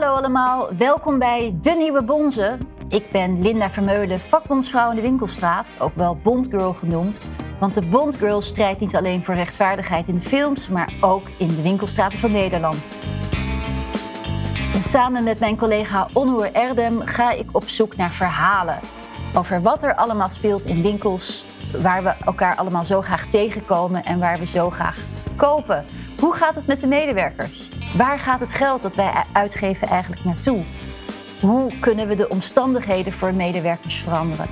Hallo allemaal, welkom bij De Nieuwe Bonze. Ik ben Linda Vermeulen, vakbondsvrouw in de Winkelstraat, ook wel Bondgirl genoemd. Want de Bondgirl strijdt niet alleen voor rechtvaardigheid in de films, maar ook in de winkelstraten van Nederland. En samen met mijn collega Onur Erdem ga ik op zoek naar verhalen over wat er allemaal speelt in winkels waar we elkaar allemaal zo graag tegenkomen en waar we zo graag Hoe gaat het met de medewerkers? Waar gaat het geld dat wij uitgeven eigenlijk naartoe? Hoe kunnen we de omstandigheden voor medewerkers veranderen?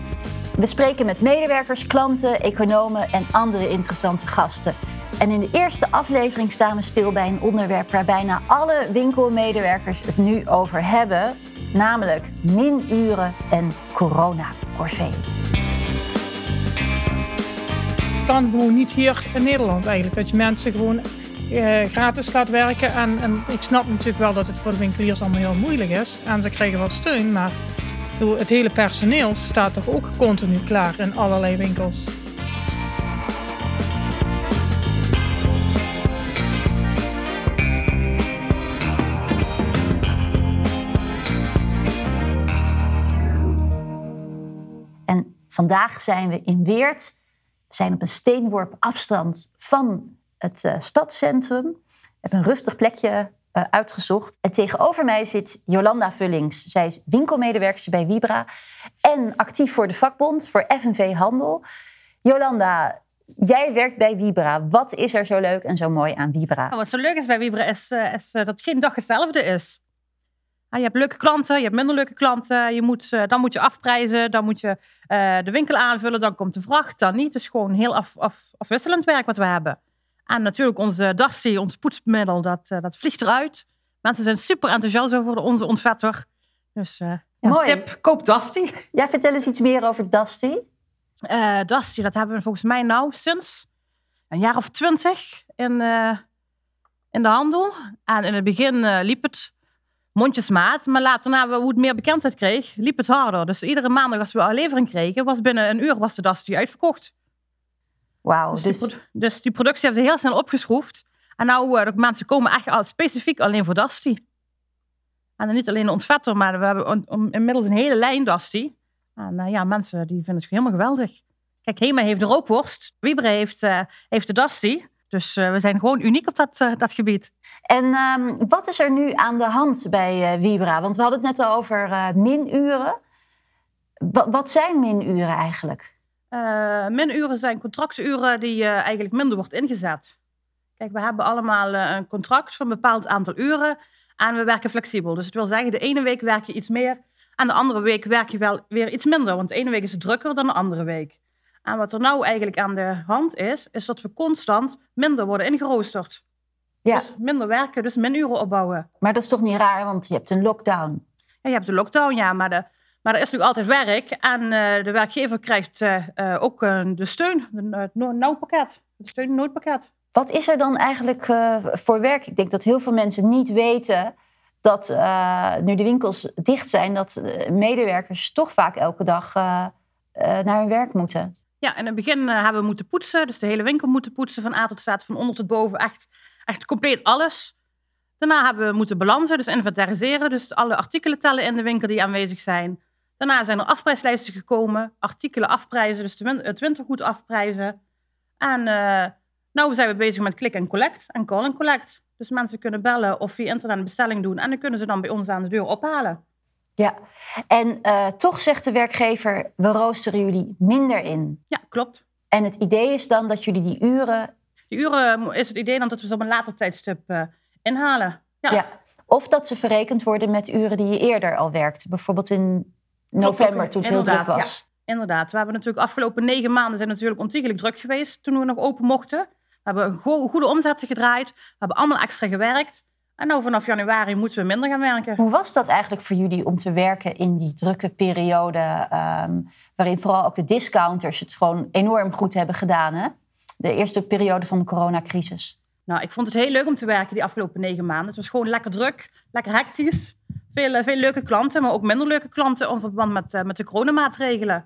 We spreken met medewerkers, klanten, economen en andere interessante gasten. En in de eerste aflevering staan we stil bij een onderwerp waar bijna alle winkelmedewerkers het nu over hebben, namelijk minuren en corona-corvée. Kan gewoon niet hier in Nederland eigenlijk. Dat je mensen gewoon eh, gratis laat werken. En, en ik snap natuurlijk wel dat het voor de winkeliers allemaal heel moeilijk is. En ze krijgen wat steun, maar het hele personeel staat toch ook continu klaar in allerlei winkels. En vandaag zijn we in Weert. Zijn op een steenworp afstand van het uh, stadscentrum. Ik heb een rustig plekje uh, uitgezocht. En tegenover mij zit Jolanda Vullings. Zij is winkelmedewerker bij Vibra en actief voor de vakbond, voor FNV Handel. Jolanda, jij werkt bij Vibra. Wat is er zo leuk en zo mooi aan Vibra? Nou, wat zo leuk is bij Vibra is, uh, is dat geen dag hetzelfde is. Je hebt leuke klanten, je hebt minder leuke klanten. Je moet, dan moet je afprijzen, dan moet je de winkel aanvullen, dan komt de vracht, dan niet. Het is gewoon heel af, af, afwisselend werk wat we hebben. En natuurlijk onze Dusty, ons poetsmiddel, dat, uh, dat vliegt eruit. Mensen zijn super enthousiast over onze ontvetter. Dus uh, ja, Mooi. tip, koop Dusty. Ja, vertel eens iets meer over Dusty. Uh, Dusty, dat hebben we volgens mij nou sinds een jaar of twintig in, in de handel. En in het begin liep het mondjesmaat. Maar later, na hoe het meer bekendheid kreeg, liep het harder. Dus iedere maandag als we een levering kregen, was binnen een uur was de Dusty uitverkocht. Wauw. Dus, Dus, dus die productie hebben ze heel snel opgeschroefd. En nou, uh, de mensen komen echt al specifiek alleen voor Dusty. En dan niet alleen de ontvetter, maar we hebben inmiddels een hele lijn Dusty. En uh, ja, mensen die vinden het helemaal geweldig. Kijk, Hema heeft de rookworst. Wibre heeft, uh, heeft de Dusty. Dus we zijn gewoon uniek op dat, dat gebied. En um, wat is er nu aan de hand bij Vibra? Want we hadden het net al over minuren. Wat zijn minuren eigenlijk? Uh, minuren zijn contracturen die uh, eigenlijk minder wordt ingezet. Kijk, we hebben allemaal uh, een contract van een bepaald aantal uren en we werken flexibel. Dus het wil zeggen, de ene week werk je iets meer en de andere week werk je wel weer iets minder. Want de ene week is het drukker dan de andere week. En wat er nou eigenlijk aan de hand is, is dat we constant minder worden ingeroosterd. Ja. Dus minder werken, dus minuren opbouwen. Maar dat is toch niet raar, want je hebt een lockdown. Ja, je hebt de lockdown, ja, maar de, maar er is natuurlijk altijd werk en uh, de werkgever krijgt uh, uh, ook de steun, het noodpakket, het steun noodpakket. Wat is er dan eigenlijk voor werk? Ik denk dat heel veel mensen niet weten dat nu de winkels dicht zijn, dat medewerkers toch vaak elke dag naar hun werk moeten. Ja, in het begin hebben we moeten poetsen, dus de hele winkel moeten poetsen van A tot Z, van onder tot boven, echt, echt compleet alles. Daarna hebben we moeten balansen, dus inventariseren, dus alle artikelen tellen in de winkel die aanwezig zijn. Daarna zijn er afprijslijsten gekomen, artikelen afprijzen, dus het wintergoed afprijzen. En uh, nu zijn we bezig met click and collect en call and collect. Dus mensen kunnen bellen of via internet een bestelling doen en dan kunnen ze dan bij ons aan de deur ophalen. Ja, en uh, toch zegt de werkgever, we roosteren jullie minder in. Ja, klopt. En het idee is dan dat jullie die uren... Die uren is het idee dan dat we ze op een later tijdstip uh, inhalen. Ja. ja. Of dat ze verrekend worden met uren die je eerder al werkte. Bijvoorbeeld in november, toen het heel druk was. Ja, inderdaad. We hebben natuurlijk afgelopen negen maanden zijn natuurlijk ontiegelijk druk geweest toen we nog open mochten. We hebben go goede omzetten gedraaid. We hebben allemaal extra gewerkt. En nou vanaf januari moeten we minder gaan werken. Hoe was dat eigenlijk voor jullie om te werken in die drukke periode... Um, waarin vooral ook de discounters het gewoon enorm goed hebben gedaan, hè? De eerste periode van de coronacrisis. Nou, ik vond het heel leuk om te werken die afgelopen negen maanden. Het was gewoon lekker druk, lekker hectisch. Veel, veel leuke klanten, maar ook minder leuke klanten in verband met, uh, met de coronamaatregelen.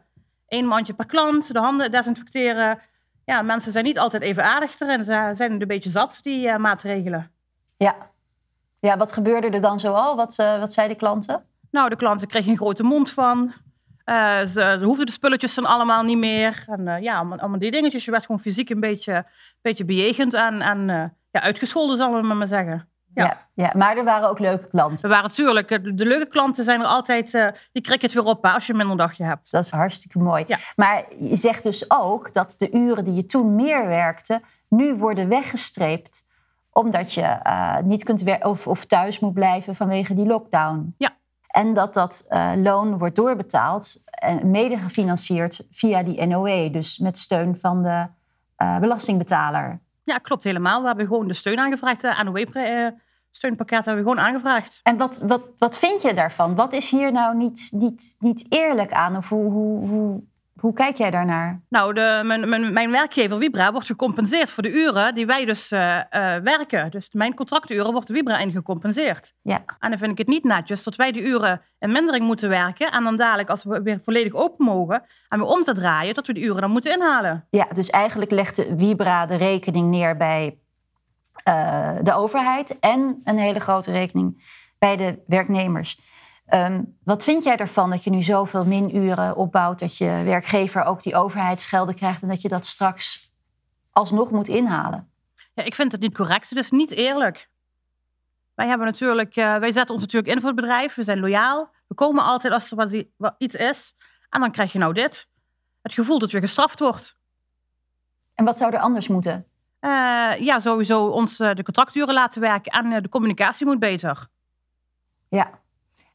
Eén mandje per klant, de handen desinfecteren. Ja, mensen zijn niet altijd even aardig erin. Ze zijn een beetje zat, die uh, maatregelen. Ja. Ja, wat gebeurde er dan zoal? Wat, uh, wat zeiden klanten? Nou, de klanten kregen een grote mond van. Uh, ze, ze, hoefden de spulletjes dan allemaal niet meer. En uh, ja, allemaal, allemaal, die dingetjes. Je werd gewoon fysiek een beetje, beetje bejegend en, en ja, uitgescholden, zal ik maar zeggen. Ja. ja. Ja, maar er waren ook leuke klanten. Er waren natuurlijk, de, leuke klanten zijn er altijd, uh, die krikken het weer op als je een minder dagje hebt. Dat is hartstikke mooi. Ja. Maar je zegt dus ook dat de uren die je toen meer werkte, nu worden weggestreept omdat je uh, niet kunt werken of, of thuis moet blijven vanwege die lockdown. Ja. En dat dat uh, loon wordt doorbetaald en mede gefinancierd via die NOE, dus met steun van de belastingbetaler. Ja, klopt helemaal. We hebben gewoon de steun aangevraagd, de NOE steunpakket hebben we gewoon aangevraagd. En wat, wat, wat vind je daarvan? Wat is hier nou niet, niet, niet eerlijk aan? Of hoe, hoe, hoe, hoe kijk jij daarnaar? Nou, de, mijn, mijn, mijn werkgever Vibra wordt gecompenseerd voor de uren die wij dus uh, uh, werken. Dus mijn contracturen wordt Vibra in gecompenseerd. Ja. En dan vind ik het niet netjes dat wij die uren in mindering moeten werken. En dan dadelijk, als we weer volledig open mogen en we om te draaien, dat we die uren dan moeten inhalen. Ja, dus eigenlijk legt de Vibra de rekening neer bij uh, de overheid en een hele grote rekening bij de werknemers. Um, wat vind jij ervan dat je nu zoveel minuren opbouwt, dat je werkgever ook die overheidsgelden krijgt en dat je dat straks alsnog moet inhalen? Ja, ik vind het niet correct. Het is niet eerlijk. Wij, hebben natuurlijk, uh, wij zetten ons natuurlijk in voor het bedrijf. We zijn loyaal. We komen altijd als er wat, wat iets is. En dan krijg je nou dit. Het gevoel dat je gestraft wordt. En wat zou er anders moeten? Uh, ja, sowieso ons uh, de contracturen laten werken en de communicatie moet beter. Ja,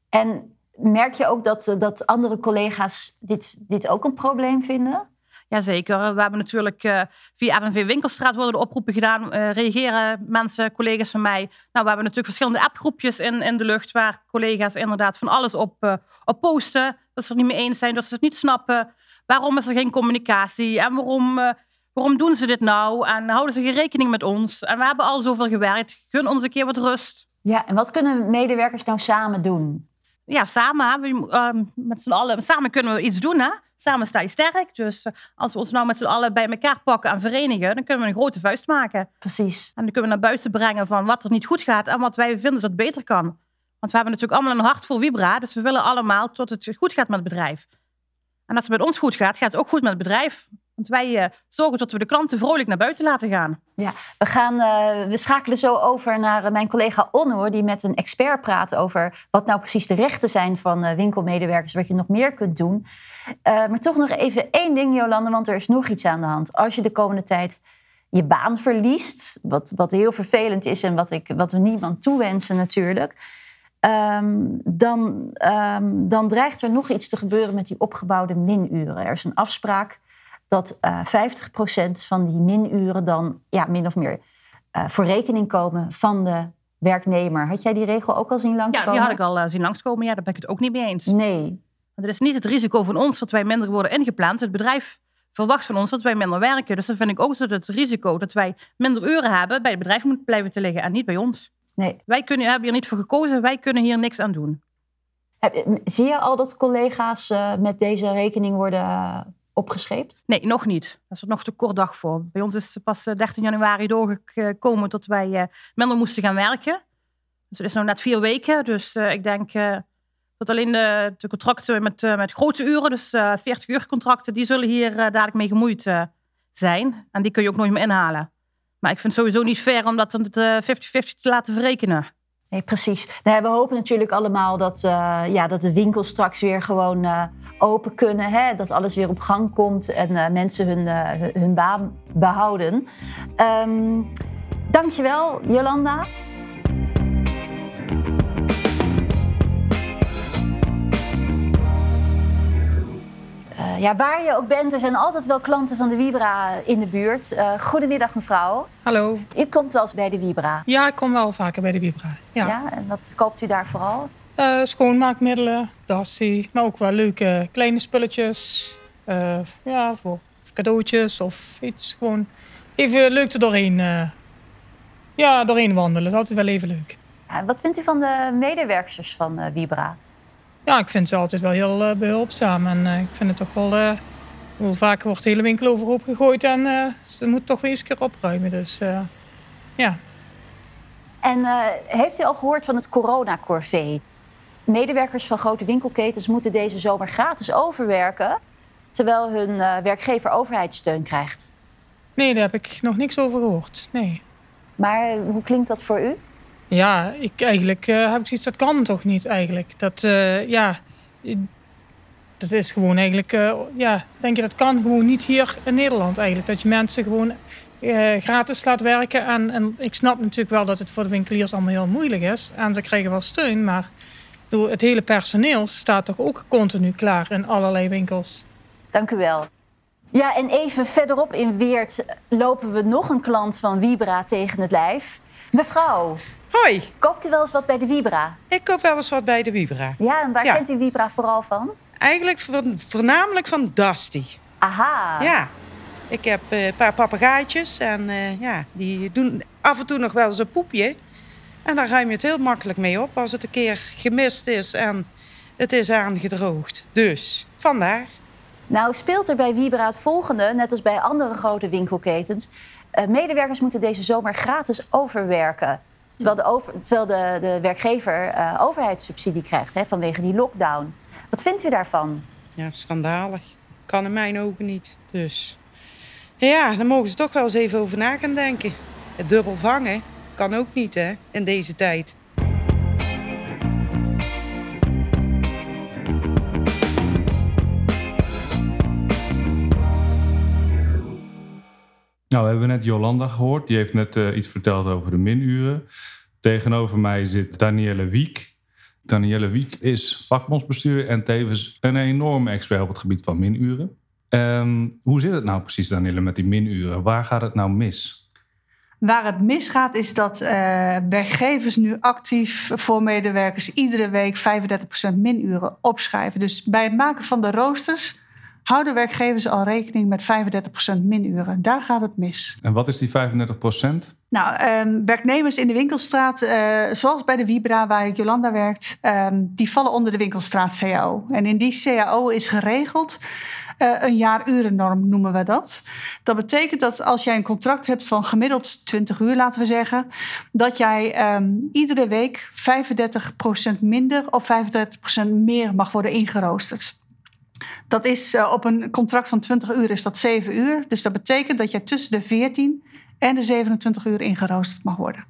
en merk je ook dat, dat andere collega's dit, dit ook een probleem vinden? Jazeker. We hebben natuurlijk via FNV Winkelstraat worden de oproepen gedaan. reageren mensen, collega's van mij. Nou, we hebben natuurlijk verschillende appgroepjes in, in de lucht waar collega's inderdaad van alles op, op posten. Dat ze het niet mee eens zijn, dat ze het niet snappen. Waarom is er geen communicatie en waarom Waarom doen ze dit nou? En houden ze geen rekening met ons? En we hebben al zoveel gewerkt. Gun ons een keer wat rust. Ja, en wat kunnen medewerkers nou samen doen? Ja, samen. We, uh, met z'n allen, samen kunnen we iets doen. Hè? Samen sta je sterk. Dus uh, als we ons nou met z'n allen bij elkaar pakken en verenigen, dan kunnen we een grote vuist maken. Precies. En dan kunnen we naar buiten brengen van wat er niet goed gaat en wat wij vinden dat beter kan. Want we hebben natuurlijk allemaal een hart voor Vibra. Dus we willen allemaal tot het goed gaat met het bedrijf. En als het met ons goed gaat, gaat het ook goed met het bedrijf. Want wij uh, zorgen dat we de klanten vrolijk naar buiten laten gaan. Ja, we, gaan, uh, we schakelen zo over naar uh, mijn collega Onno, die met een expert praat over wat nou precies de rechten zijn van winkelmedewerkers, wat je nog meer kunt doen. maar toch nog even één ding, Jolande, want er is nog iets aan de hand. Als je de komende tijd je baan verliest, wat, wat heel vervelend is en wat, ik, wat we niemand toewensen natuurlijk. Um, dan, um, dan dreigt er nog iets te gebeuren met die opgebouwde minuren. Er is een afspraak dat uh, 50% van die minuren dan ja, min of meer uh, voor rekening komen van de werknemer. Had jij die regel ook al zien langskomen? Ja, die had ik al uh, zien langskomen. Ja, daar ben ik het ook niet mee eens. Nee. Want het is niet het risico van ons dat wij minder worden ingepland. Het bedrijf verwacht van ons dat wij minder werken. Dus dan vind ik ook dat het risico dat wij minder uren hebben bij het bedrijf moet blijven te liggen en niet bij ons. Nee. Wij kunnen, hebben hier niet voor gekozen, wij kunnen hier niks aan doen. Zie je al dat collega's met deze rekening worden opgescheept? Nee, nog niet. Dat is nog te kort dag voor. Bij ons is pas 13 januari doorgekomen dat wij uh, minder moesten gaan werken. Dus het is nu net vier weken. Dus uh, ik denk dat alleen de, de contracten met, met grote uren, dus 40 uur contracten, die zullen hier dadelijk mee gemoeid zijn. En die kun je ook nooit meer inhalen. Maar ik vind het sowieso niet fair om dat 50-50 te laten verrekenen. Nee, precies. We hopen natuurlijk allemaal dat, uh, ja, dat de winkels straks weer gewoon uh, open kunnen. Hè? Dat alles weer op gang komt en uh, mensen hun, hun baan behouden. Um, dankjewel, Jolanda. Ja, waar je ook bent, er zijn altijd wel klanten van de Vibra in de buurt. Uh, goedemiddag mevrouw. Hallo. U komt wel eens bij de Vibra? Ja, ik kom wel vaker bij de Vibra. Ja. ja en wat koopt u daar vooral? Uh, schoonmaakmiddelen, dassie, maar ook wel leuke kleine spulletjes. ja, voor cadeautjes of iets gewoon even leuk er doorheen, ja, doorheen wandelen. Dat is altijd wel even leuk. Ja, wat vindt u van de medewerkers van Vibra? Ja, ik vind ze altijd wel heel uh, behulpzaam. En uh, ik vind het toch wel... Hoe vaak wordt de hele winkel overhoop gegooid en ze moet toch weer eens een keer opruimen. Dus ja. En uh, heeft u al gehoord van het corona-corvée? Medewerkers van grote winkelketens moeten deze zomer gratis overwerken... terwijl hun werkgever overheidssteun krijgt. Nee, daar heb ik nog niks over gehoord. Nee. Maar hoe klinkt dat voor u? Ja, ik, eigenlijk uh, heb ik zoiets, dat kan toch niet eigenlijk. Dat, uh, ja, dat is gewoon eigenlijk, uh, ja, denk je, dat kan gewoon niet hier in Nederland eigenlijk. Dat je mensen gewoon gratis laat werken. En, en ik snap natuurlijk wel dat het voor de winkeliers allemaal heel moeilijk is. En ze krijgen wel steun, maar het hele personeel staat toch ook continu klaar in allerlei winkels. Dank u wel. Ja, en even verderop in Weert lopen we nog een klant van Vibra tegen het lijf. Mevrouw. Hoi. Koopt u wel eens wat bij de Vibra? Ik koop wel eens wat bij de Vibra. Ja, en waar ja. kent u Vibra vooral van? Eigenlijk voornamelijk van Dusty. Aha. Ja. Ik heb uh, een paar papegaaitjes en uh, ja, die doen af en toe nog wel eens een poepje. En daar ruim je het heel makkelijk mee op als het een keer gemist is en het is aangedroogd. Dus, vandaar. Nou speelt er bij Vibra het volgende, net als bij andere grote winkelketens. Uh, medewerkers moeten deze zomer gratis overwerken. Terwijl de, over, terwijl de, de werkgever uh, overheidssubsidie krijgt hè, vanwege die lockdown. Wat vindt u daarvan? Ja, schandalig. Kan in mijn ogen niet. Dus ja, daar mogen ze toch wel eens even over na gaan denken. Het dubbel vangen kan ook niet hè, in deze tijd. Nou, we hebben net Jolanda gehoord. Die heeft net uh, iets verteld over de minuren. Tegenover mij zit Danielle Wiek. Danielle Wiek is vakbondsbestuurder en tevens een enorme expert op het gebied van minuren. Um, hoe zit het nou precies, Danielle, met die minuren? Waar gaat het nou mis? Waar het misgaat is dat uh, werkgevers nu actief voor medewerkers iedere week 35% minuren opschrijven. Dus bij het maken van de roosters houden werkgevers al rekening met 35% minuren. Daar gaat het mis. En wat is die 35%? Nou, um, werknemers in de winkelstraat, uh, zoals bij de Vibra, waar Jolanda werkt, um, die vallen onder de winkelstraat CAO. En in die CAO is geregeld uh, een jaarurennorm noemen we dat. Dat betekent dat als jij een contract hebt van gemiddeld 20 uur, laten we zeggen, dat jij um, iedere week 35% minder of 35% meer mag worden ingeroosterd. Dat is uh, op een contract van 20 uur is dat 7 uur. Dus dat betekent dat je tussen de 14 en de 27 uur ingeroosterd mag worden.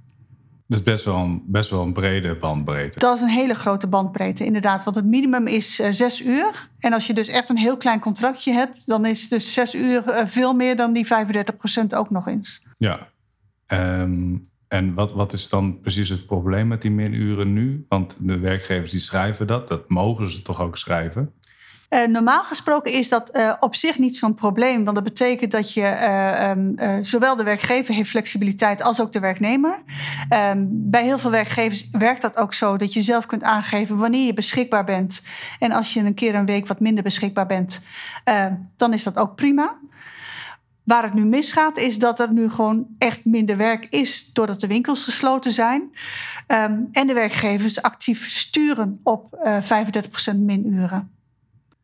Dat is best wel, een, best wel een brede bandbreedte. Dat is een hele grote bandbreedte, inderdaad. Want het minimum is uh, zes uur. En als je dus echt een heel klein contractje hebt, dan is dus zes uur uh, veel meer dan die 35% ook nog eens. Ja. Um, en wat, wat is dan precies het probleem met die minuren nu? Want de werkgevers die schrijven dat, dat mogen ze toch ook schrijven? Uh, normaal gesproken is dat uh, op zich niet zo'n probleem. Want dat betekent dat je uh, um, zowel de werkgever heeft flexibiliteit als ook de werknemer. Um, bij heel veel werkgevers werkt dat ook zo dat je zelf kunt aangeven wanneer je beschikbaar bent. En als je een keer een week wat minder beschikbaar bent, dan is dat ook prima. Waar het nu misgaat, is dat er nu gewoon echt minder werk is doordat de winkels gesloten zijn. Um, en de werkgevers actief sturen op 35% minuren.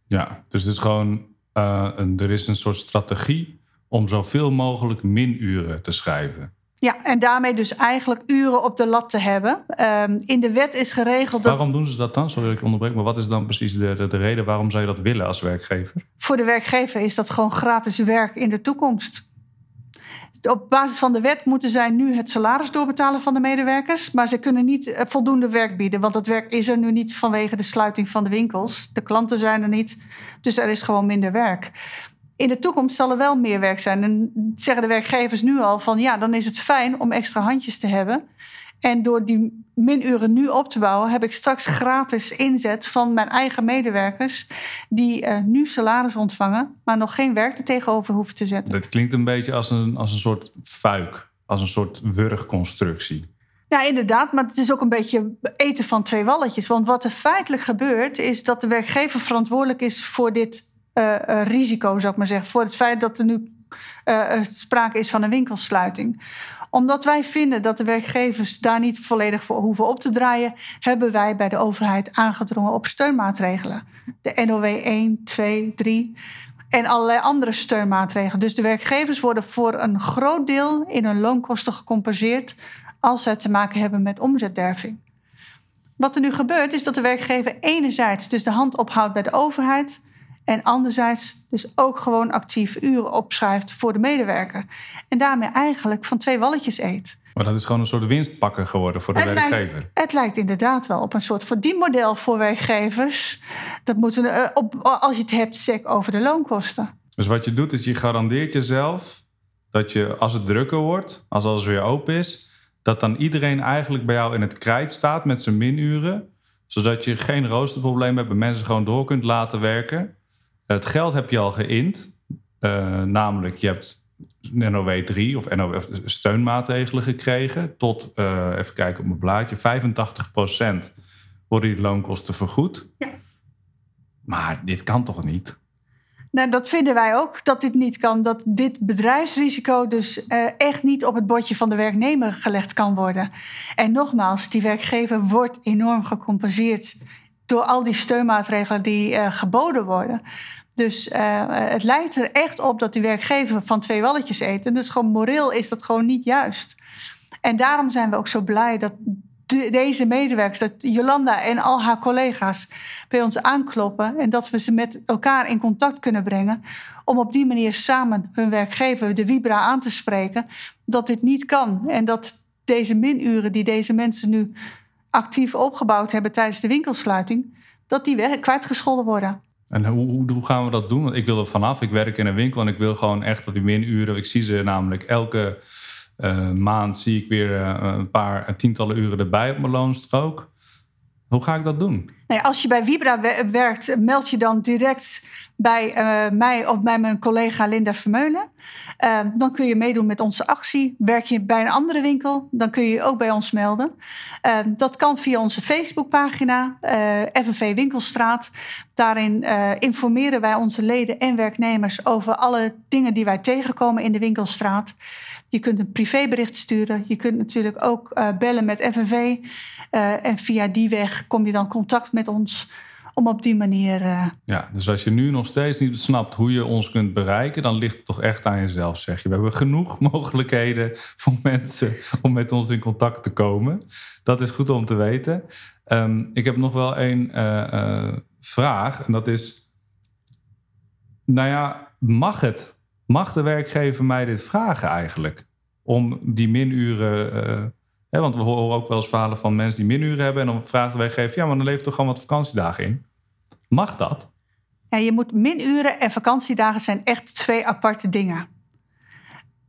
Ja, dus het is gewoon, uh, een, er is een soort strategie om zoveel mogelijk minuren te schrijven. Ja, en daarmee dus eigenlijk uren op de lat te hebben. Um, in de wet is geregeld. Waarom doen ze dat dan? Sorry dat ik onderbreek, maar wat is dan precies de, de, de, reden waarom zou je dat willen als werkgever? Voor de werkgever is dat gewoon gratis werk in de toekomst. Op basis van de wet moeten zij nu het salaris doorbetalen van de medewerkers. Maar ze kunnen niet eh, voldoende werk bieden. Want dat werk is er nu niet vanwege de sluiting van de winkels. De klanten zijn er niet. Dus er is gewoon minder werk. In de toekomst zal er wel meer werk zijn. En zeggen de werkgevers nu al van ja, dan is het fijn om extra handjes te hebben. En door die minuren nu op te bouwen, heb ik straks gratis inzet van mijn eigen medewerkers. die uh, nu salaris ontvangen, maar nog geen werk er tegenover hoeven te zetten. Dat klinkt een beetje als een, als een soort fuik, als een soort wurgconstructie. Ja, inderdaad, maar het is ook een beetje eten van twee walletjes. Want wat er feitelijk gebeurt, is dat de werkgever verantwoordelijk is voor dit uh, uh, risico, zou ik maar zeggen. Voor het feit dat er nu sprake is van een winkelsluiting omdat wij vinden dat de werkgevers daar niet volledig voor hoeven op te draaien, hebben wij bij de overheid aangedrongen op steunmaatregelen. De NOW 1, 2, 3 en allerlei andere steunmaatregelen. Dus de werkgevers worden voor een groot deel in hun loonkosten gecompenseerd als zij te maken hebben met omzetderving. Wat er nu gebeurt is dat de werkgever enerzijds dus de hand ophoudt bij de overheid en anderzijds dus ook gewoon actief uren opschrijft voor de medewerker. En daarmee eigenlijk van twee walletjes eet. Maar dat is gewoon een soort winstpakker geworden voor de Het werkgever. lijkt, het lijkt inderdaad wel op een soort verdienmodel voor werkgevers. Dat moeten we, eh, op, als je het hebt zeg, over de loonkosten. Dus wat je doet is je garandeert jezelf dat je als het drukker wordt, als alles weer open is, dat dan iedereen eigenlijk bij jou in het krijt staat met zijn minuren, zodat je geen roosterprobleem hebt en mensen gewoon door kunt laten werken. Het geld heb je al geïnd, eh, namelijk je hebt NOW 3 of NOW steunmaatregelen gekregen tot, eh, even kijken op mijn blaadje, 85% worden die loonkosten vergoed. Ja. Maar dit kan toch niet? Nou, dat vinden wij ook, dat dit niet kan. Dat dit bedrijfsrisico dus eh, echt niet op het bordje van de werknemer gelegd kan worden. En nogmaals, die werkgever wordt enorm gecompenseerd door al die steunmaatregelen die geboden worden. Dus eh, het lijkt er echt op dat die werkgever van twee walletjes eet. En dus gewoon moreel is dat gewoon niet juist. En daarom zijn we ook zo blij dat de- deze medewerkers, dat Jolanda en al haar collega's bij ons aankloppen en dat we ze met elkaar in contact kunnen brengen om op die manier samen hun werkgever, de Vibra, aan te spreken dat dit niet kan en dat deze minuren die deze mensen nu actief opgebouwd hebben tijdens de winkelsluiting, dat die kwijtgescholden worden. En hoe, hoe, gaan we dat doen? Want ik wil er vanaf. Ik werk in een winkel en ik wil gewoon echt dat die minuren... Ik zie ze namelijk elke eh, maand zie ik weer eh, een paar een tientallen uren erbij op mijn loonstrook. Hoe ga ik dat doen? Als je bij Vibra we- werkt, meld je dan direct bij eh, mij of bij mijn collega Linda Vermeulen. Eh, dan kun je meedoen met onze actie. Werk je bij een andere winkel, dan kun je je ook bij ons melden. Eh, dat kan via onze Facebookpagina, eh FNV Winkelstraat. Daarin eh, informeren wij onze leden en werknemers over alle dingen die wij tegenkomen in de winkelstraat. Je kunt een privébericht sturen. Je kunt natuurlijk ook eh, bellen met FNV. Eh, en via die weg kom je dan contact met ons om op die manier. eh, Ja, dus als je nu nog steeds niet snapt hoe je ons kunt bereiken... dan ligt het toch echt aan jezelf, zeg je. We hebben genoeg mogelijkheden voor mensen om met ons in contact te komen. Dat is goed om te weten. Ehm, ik heb nog wel één vraag. En dat is... Nou ja, mag het? Mag de werkgever mij dit vragen eigenlijk? Om die minuren... eh, hè, want we horen ook wel eens verhalen van mensen die minuren hebben... en dan vraagt de werkgever... ja, maar dan levert er gewoon wat vakantiedagen in. Mag dat? ja, je moet minuren en vakantiedagen zijn echt twee aparte dingen.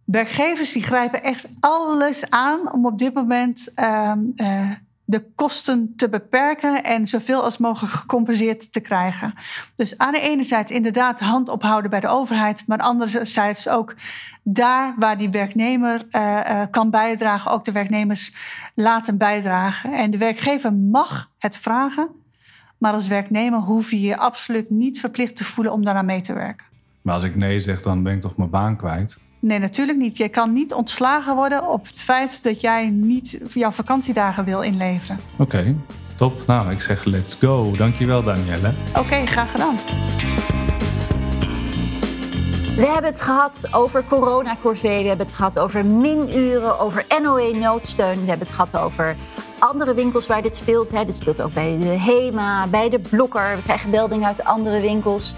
Werkgevers die grijpen echt alles aan om op dit moment ehm, eh, de kosten te beperken en zoveel als mogelijk gecompenseerd te krijgen. Dus aan de ene zijde inderdaad de hand ophouden bij de overheid, maar anderzijds ook daar waar die werknemer eh, eh, kan bijdragen, ook de werknemers laten bijdragen. En de werkgever mag het vragen, maar als werknemer hoef je je absoluut niet verplicht te voelen om daaraan mee te werken. Maar als ik nee zeg, dan ben ik toch mijn baan kwijt. Nee, natuurlijk niet. Je kan niet ontslagen worden op het feit dat jij niet jouw vakantiedagen wil inleveren. Oké, top. Nou, ik zeg let's go. Dankjewel, Danielle. Oké, graag gedaan. We hebben het gehad over corona-corvée, we hebben het gehad over minuren, over NOE-noodsteun. We hebben het gehad over andere winkels waar dit speelt. Hè. Dit speelt ook bij de HEMA, bij de Blokker. We krijgen meldingen uit andere winkels.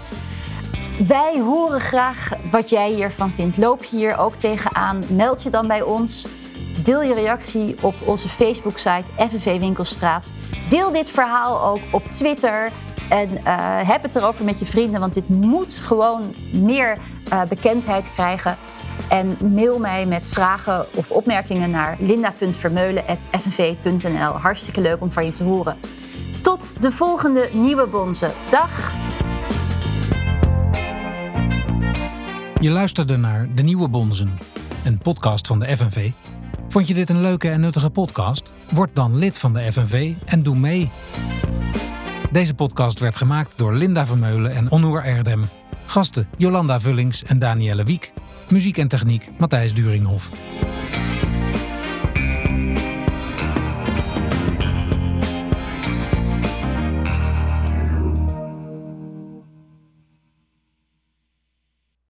Wij horen graag wat jij hiervan vindt. Loop je hier ook tegenaan? Meld je dan bij ons. Deel je reactie op onze Facebook-site FNV Winkelstraat. Deel dit verhaal ook op Twitter. En eh, heb het erover met je vrienden, want dit moet gewoon meer eh, bekendheid krijgen. En mail mij met vragen of opmerkingen naar linda.vermeulen.fnv.nl. Hartstikke leuk om van je te horen. Tot de volgende nieuwe bonzen. Dag! Je luisterde naar De Nieuwe Bonzen, een podcast van de FNV. Vond je dit een leuke en nuttige podcast? Word dan lid van de FNV en doe mee. Deze podcast werd gemaakt door Linda Vermeulen en Onnoer Erdem. Gasten Jolanda Vullings en Danielle Wiek. Muziek en techniek Matthijs Duringhof.